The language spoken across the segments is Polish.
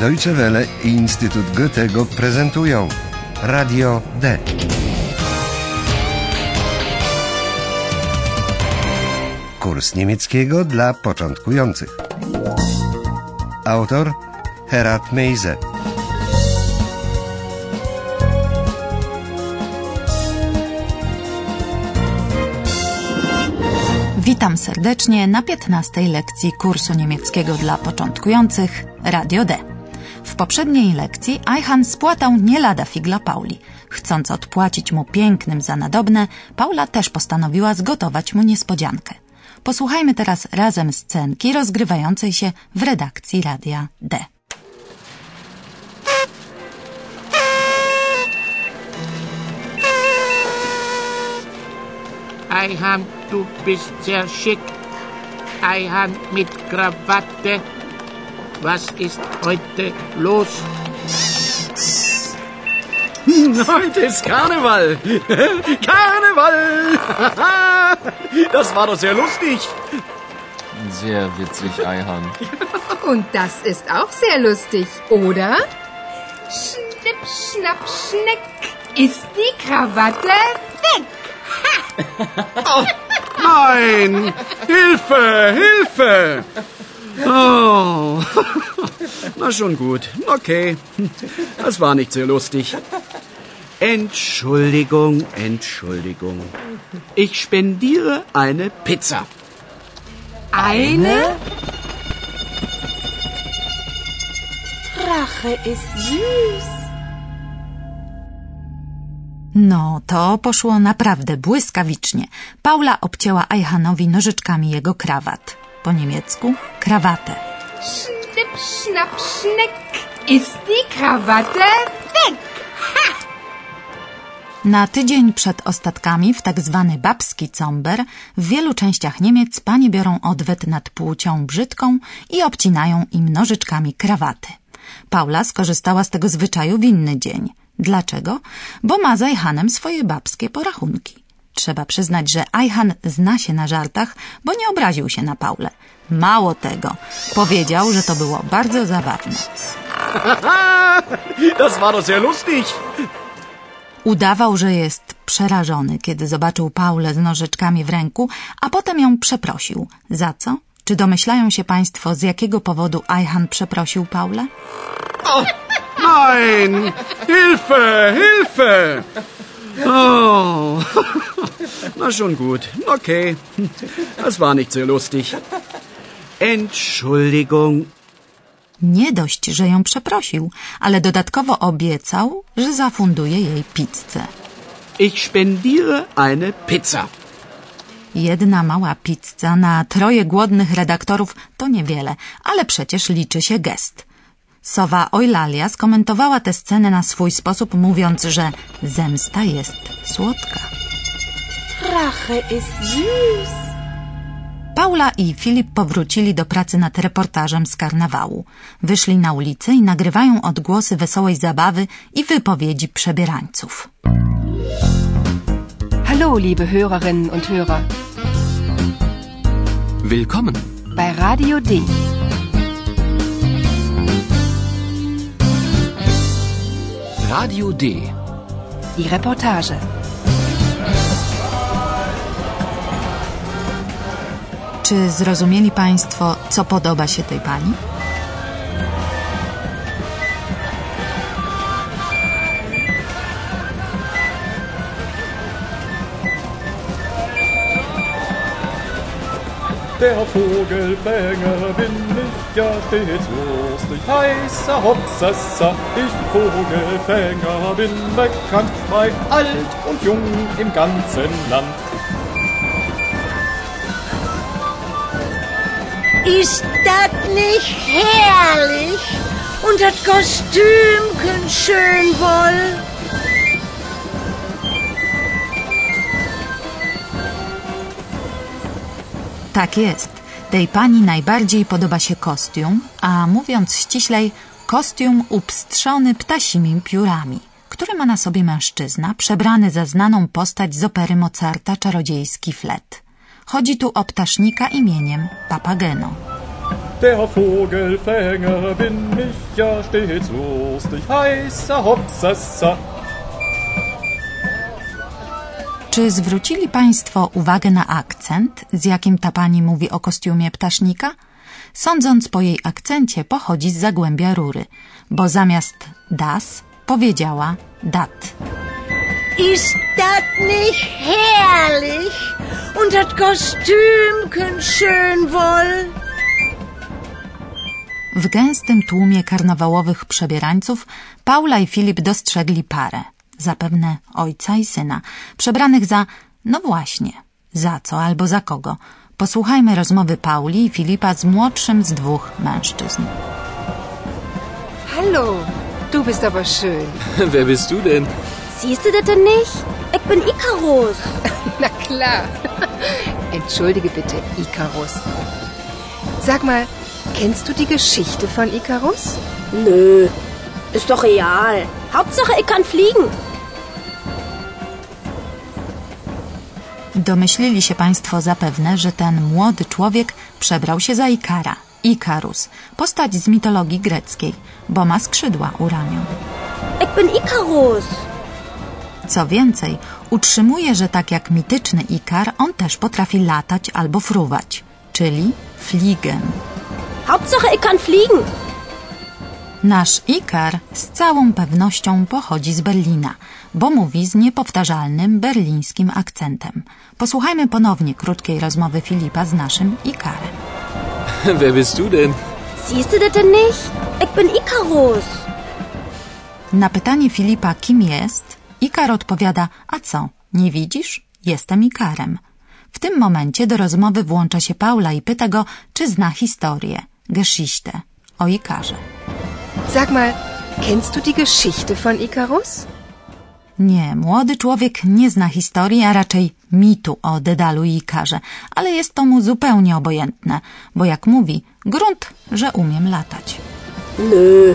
Deutsche Welle i Instytut Goethego prezentują Radio D. Kurs niemieckiego dla początkujących. Autor Herat Meise. Witam serdecznie na 15 lekcji kursu niemieckiego dla początkujących Radio D. W poprzedniej lekcji Eichan spłatał nie lada figla Pauli. Chcąc odpłacić mu pięknym za nadobne, Paula też postanowiła zgotować mu niespodziankę. Posłuchajmy teraz razem scenki rozgrywającej się w redakcji Radia D. Eihahn, du bist sehr schick. Eihahn mit Krawatte. Was ist heute los? Heute ist Karneval. Karneval. Das war doch sehr lustig. Sehr witzig, Eihahn. Und das ist auch sehr lustig, oder? Schnipp, schnapp, schneck ist die Krawatte weg. Nein. Hilfe, Hilfe. Oh. Na schon gut. Okay. Das war nicht sehr lustig. Entschuldigung, Entschuldigung. Ich spendiere eine Pizza. Eine? Rache ist süß. No, to poszło naprawdę błyskawicznie. Paula obcięła Eichanowi nożyczkami jego krawat. Po niemiecku krawatę. Schnipp, ist die Krawatte weg. Na tydzień przed ostatkami w tak zwany babski comber w wielu częściach Niemiec panie biorą odwet nad płcią brzydką i obcinają im nożyczkami krawaty. Paula skorzystała z tego zwyczaju w inny dzień. Dlaczego? Bo ma z swoje babskie porachunki. Trzeba przyznać, że Eichan zna się na żartach, bo nie obraził się na Paulę. Mało tego, powiedział, że to było bardzo zabawne. Das war doch sehr lustig. Udawał, że jest przerażony, kiedy zobaczył Paulę z nożyczkami w ręku, a potem ją przeprosił. Za co? Czy domyślają się Państwo, z jakiego powodu Eichan przeprosił Paulę? Nein. Hilfe, Hilfe. Oh. Na schon gut. Okay. Das war nicht sehr lustig. Entschuldigung. Nie dość, że ją przeprosił, ale dodatkowo obiecał, że zafunduje jej pizzę. Ich spendiere eine Pizza. Jedna mała pizza na troje głodnych redaktorów to niewiele, ale przecież liczy się gest. Sowa Eulalia skomentowała tę scenę na swój sposób, mówiąc, że zemsta jest słodka. Rache ist süß. Paula i Filip powrócili do pracy nad reportażem z karnawału. Wyszli na ulicę i nagrywają odgłosy wesołej zabawy i wypowiedzi przebierańców. Hallo, liebe Hörerinnen und Hörer. Willkommen. Bei Radio D. Radio D. Die Reportage. Czy zrozumieli Państwo, co podoba się tej pani? Der Vogelfänger bin ich ja stets lustig, heißer Hopsassa. Ich Vogelfänger bin bekannt bei alt und jung im ganzen Land. Ist das nicht herrlich? Und das Kostümchen schön wohl. Tak jest. Tej pani najbardziej podoba się kostium, a mówiąc ściślej, kostium upstrzony ptasimi piórami, który ma na sobie mężczyzna przebrany za znaną postać z opery Mozarta Czarodziejski flet. Chodzi tu o ptasznika imieniem Papageno. Der Vogelfänger bin ich ja stets lustig, heißer Hopsasa. Czy zwrócili Państwo uwagę na akcent, z jakim ta pani mówi o kostiumie ptasznika? Sądząc po jej akcencie, pochodzi z Zagłębia Rury, bo zamiast das powiedziała dat. Ist das nicht herrlich? Und das Kostümchen schön wohl? W gęstym tłumie karnawałowych przebierańców Paula i Filip dostrzegli parę, zapewne ojca i syna, przebranych za, no właśnie, za co albo za kogo. Posłuchajmy rozmowy Pauli i Filipa z młodszym z dwóch mężczyzn. Hallo, du bist aber schön. Wer bist du denn? Siehst du das denn nicht? Ich bin Icarus. Na klar. Entschuldige bitte, Icarus. Sag mal, kennst du die Geschichte von Icarus? Nö, ist doch real. Hauptsache, ich kann fliegen. Domyślili się Państwo zapewne, że ten młody człowiek przebrał się za Ikara, Ikarus, postać z mitologii greckiej, bo ma skrzydła u ramion. Ich bin Icarus. Co więcej, utrzymuje, że tak jak mityczny Ikar, on też potrafi latać albo fruwać, czyli fliegen. Hauptsache, ich kann fliegen. Nasz Ikar z całą pewnością pochodzi z Berlina, bo mówi z niepowtarzalnym berlińskim akcentem. Posłuchajmy ponownie krótkiej rozmowy Filipa z naszym Ikarem. Wer bist du denn? Siehst du das denn nicht? Ich bin Icarus. Na pytanie Filipa, kim jest, Ikar odpowiada, a co, nie widzisz? Jestem Ikarem. W tym momencie do rozmowy włącza się Paula i pyta go, czy zna historię, Geschichte, o Ikarze. Sag mal, kennst du die Geschichte von Icarus? Nie, młody człowiek nie zna historii, a raczej mitu o Dedalu i Ikarze, ale jest to mu zupełnie obojętne, bo jak mówi, grunt, że umiem latać. Nö,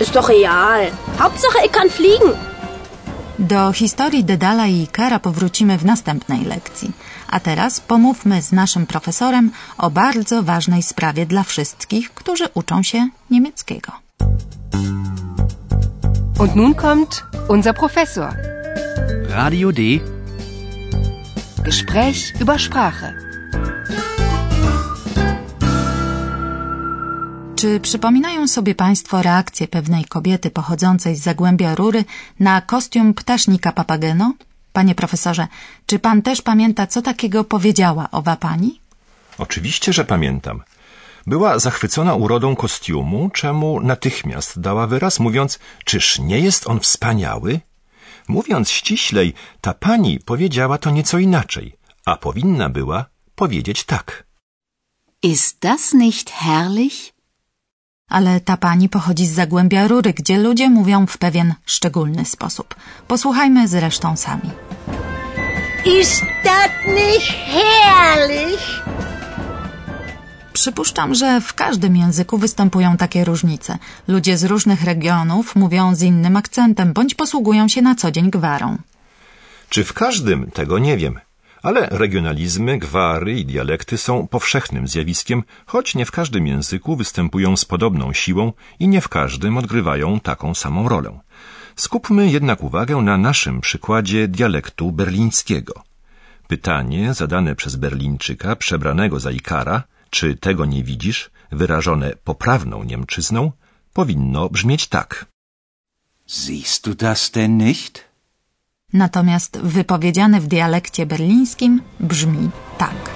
ist doch real. Hauptsache, ich kann fliegen. Do historii Dedala i Ikara powrócimy w następnej lekcji. A teraz pomówmy z naszym profesorem o bardzo ważnej sprawie dla wszystkich, którzy uczą się niemieckiego. Und nun kommt unser Professor. Radio D. Gespräch über Sprache. Czy przypominają sobie Państwo reakcję pewnej kobiety pochodzącej z Zagłębia Rury na kostium ptasznika papageno? Panie profesorze, czy pan też pamięta, co takiego powiedziała owa pani? Oczywiście, że pamiętam. Była zachwycona urodą kostiumu, czemu natychmiast dała wyraz, mówiąc, czyż nie jest on wspaniały? Mówiąc ściślej, ta pani powiedziała to nieco inaczej, a powinna była powiedzieć tak. Ist das nicht herrlich? Ale ta pani pochodzi z Zagłębia Rury, gdzie ludzie mówią w pewien szczególny sposób. Posłuchajmy zresztą sami. Ist das nicht herrlich? Przypuszczam, że w każdym języku występują takie różnice. Ludzie z różnych regionów mówią z innym akcentem, bądź posługują się na co dzień gwarą. Czy w każdym, tego nie wiem. Ale regionalizmy, gwary i dialekty są powszechnym zjawiskiem, choć nie w każdym języku występują z podobną siłą i nie w każdym odgrywają taką samą rolę. Skupmy jednak uwagę na naszym przykładzie dialektu berlińskiego. Pytanie zadane przez Berlińczyka przebranego za Ikara, czy tego nie widzisz, wyrażone poprawną Niemczyzną, powinno brzmieć tak. Siehst du das denn nicht? Natomiast wypowiedziane w dialekcie berlińskim brzmi tak.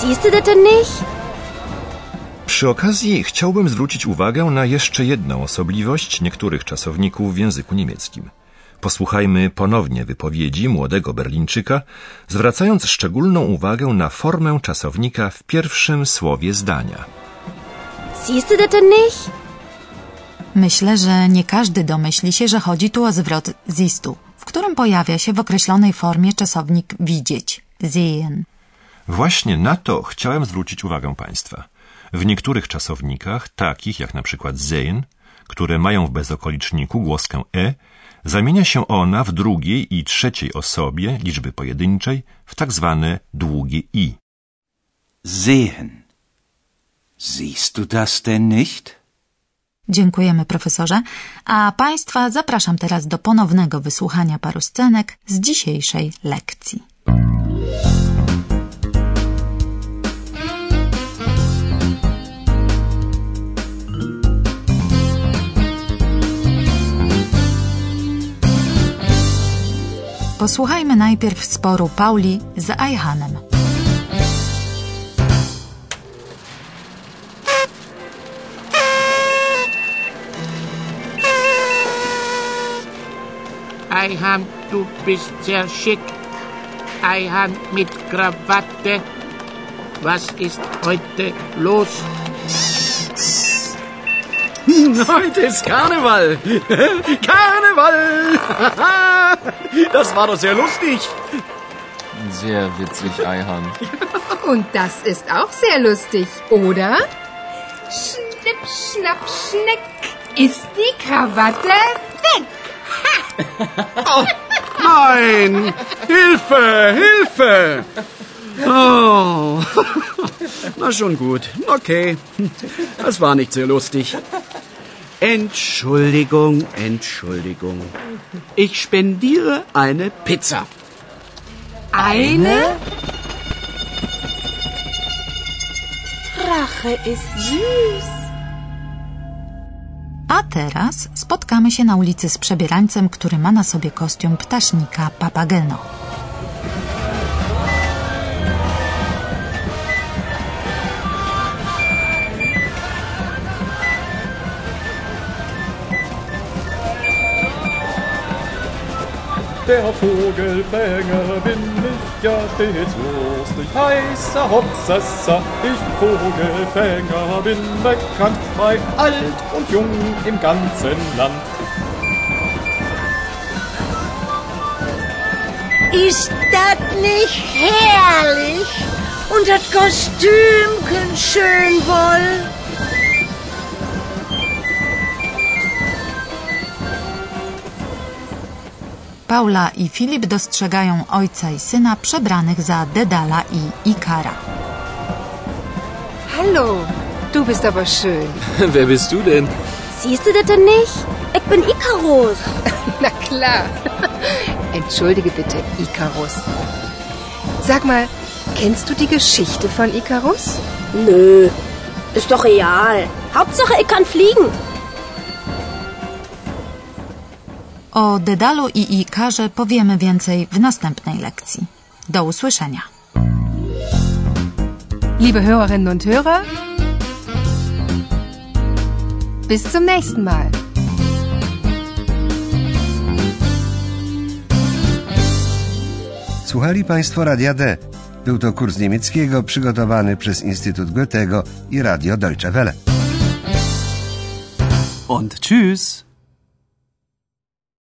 Siehst du das denn nicht? Przy okazji chciałbym zwrócić uwagę na jeszcze jedną osobliwość niektórych czasowników w języku niemieckim. Posłuchajmy ponownie wypowiedzi młodego Berlińczyka, zwracając szczególną uwagę na formę czasownika w pierwszym słowie zdania. Siehst du das denn nicht? Myślę, że nie każdy domyśli się, że chodzi tu o zwrot zistu, w którym pojawia się w określonej formie czasownik widzieć, sehen. Właśnie na to chciałem zwrócić uwagę Państwa. W niektórych czasownikach, takich jak na przykład sehen, które mają w bezokoliczniku głoskę e, zamienia się ona w drugiej i trzeciej osobie liczby pojedynczej w tak zwane długie i. Sehen. Siehst du das denn nicht? Dziękujemy profesorze, a Państwa zapraszam teraz do ponownego wysłuchania paru scenek z dzisiejszej lekcji. Posłuchajmy najpierw sporu Pauli z Ajhanem. Eihan, du bist sehr schick. Eihan mit Krawatte. Was ist heute los? Heute ist Karneval. Karneval. Das war doch sehr lustig. Sehr witzig, Eihan. Und das ist auch sehr lustig, oder? Schnipp, schnapp, schneck ist die Krawatte weg. Oh, nein! Hilfe! Hilfe! Oh. Na schon gut. Okay. Das war nicht sehr lustig. Entschuldigung, Entschuldigung. Ich spendiere eine Pizza. Eine? Rache ist süß. A teraz spotkamy się na ulicy z przebierańcem, który ma na sobie kostium ptasznika Papageno. Der Vogelfänger bin ich ja stets lustig, heißer Hopsassa. Ich Vogelfänger bin bekannt bei alt und jung im ganzen Land. Ist das nicht herrlich? Und das Kostümchen schön wohl. Paula i Filip dostrzegają ojca i syna przebranych za Dedala i Ikara. Hallo, du bist aber schön. Wer bist du denn? Siehst du das denn nicht? Ich bin Icarus. Na klar. Entschuldige bitte, Icarus. Sag mal, kennst du die Geschichte von Icarus? Nö, ist doch real. Hauptsache, ich kann fliegen. O Dedalu i Ikarze powiemy więcej w następnej lekcji. Do usłyszenia. Liebe Hörerinnen und Hörer, bis zum nächsten Mal. Słuchali Państwo Radia D. Był to kurs niemieckiego przygotowany przez Instytut Goethego i Radio Deutsche Welle. Und tschüss.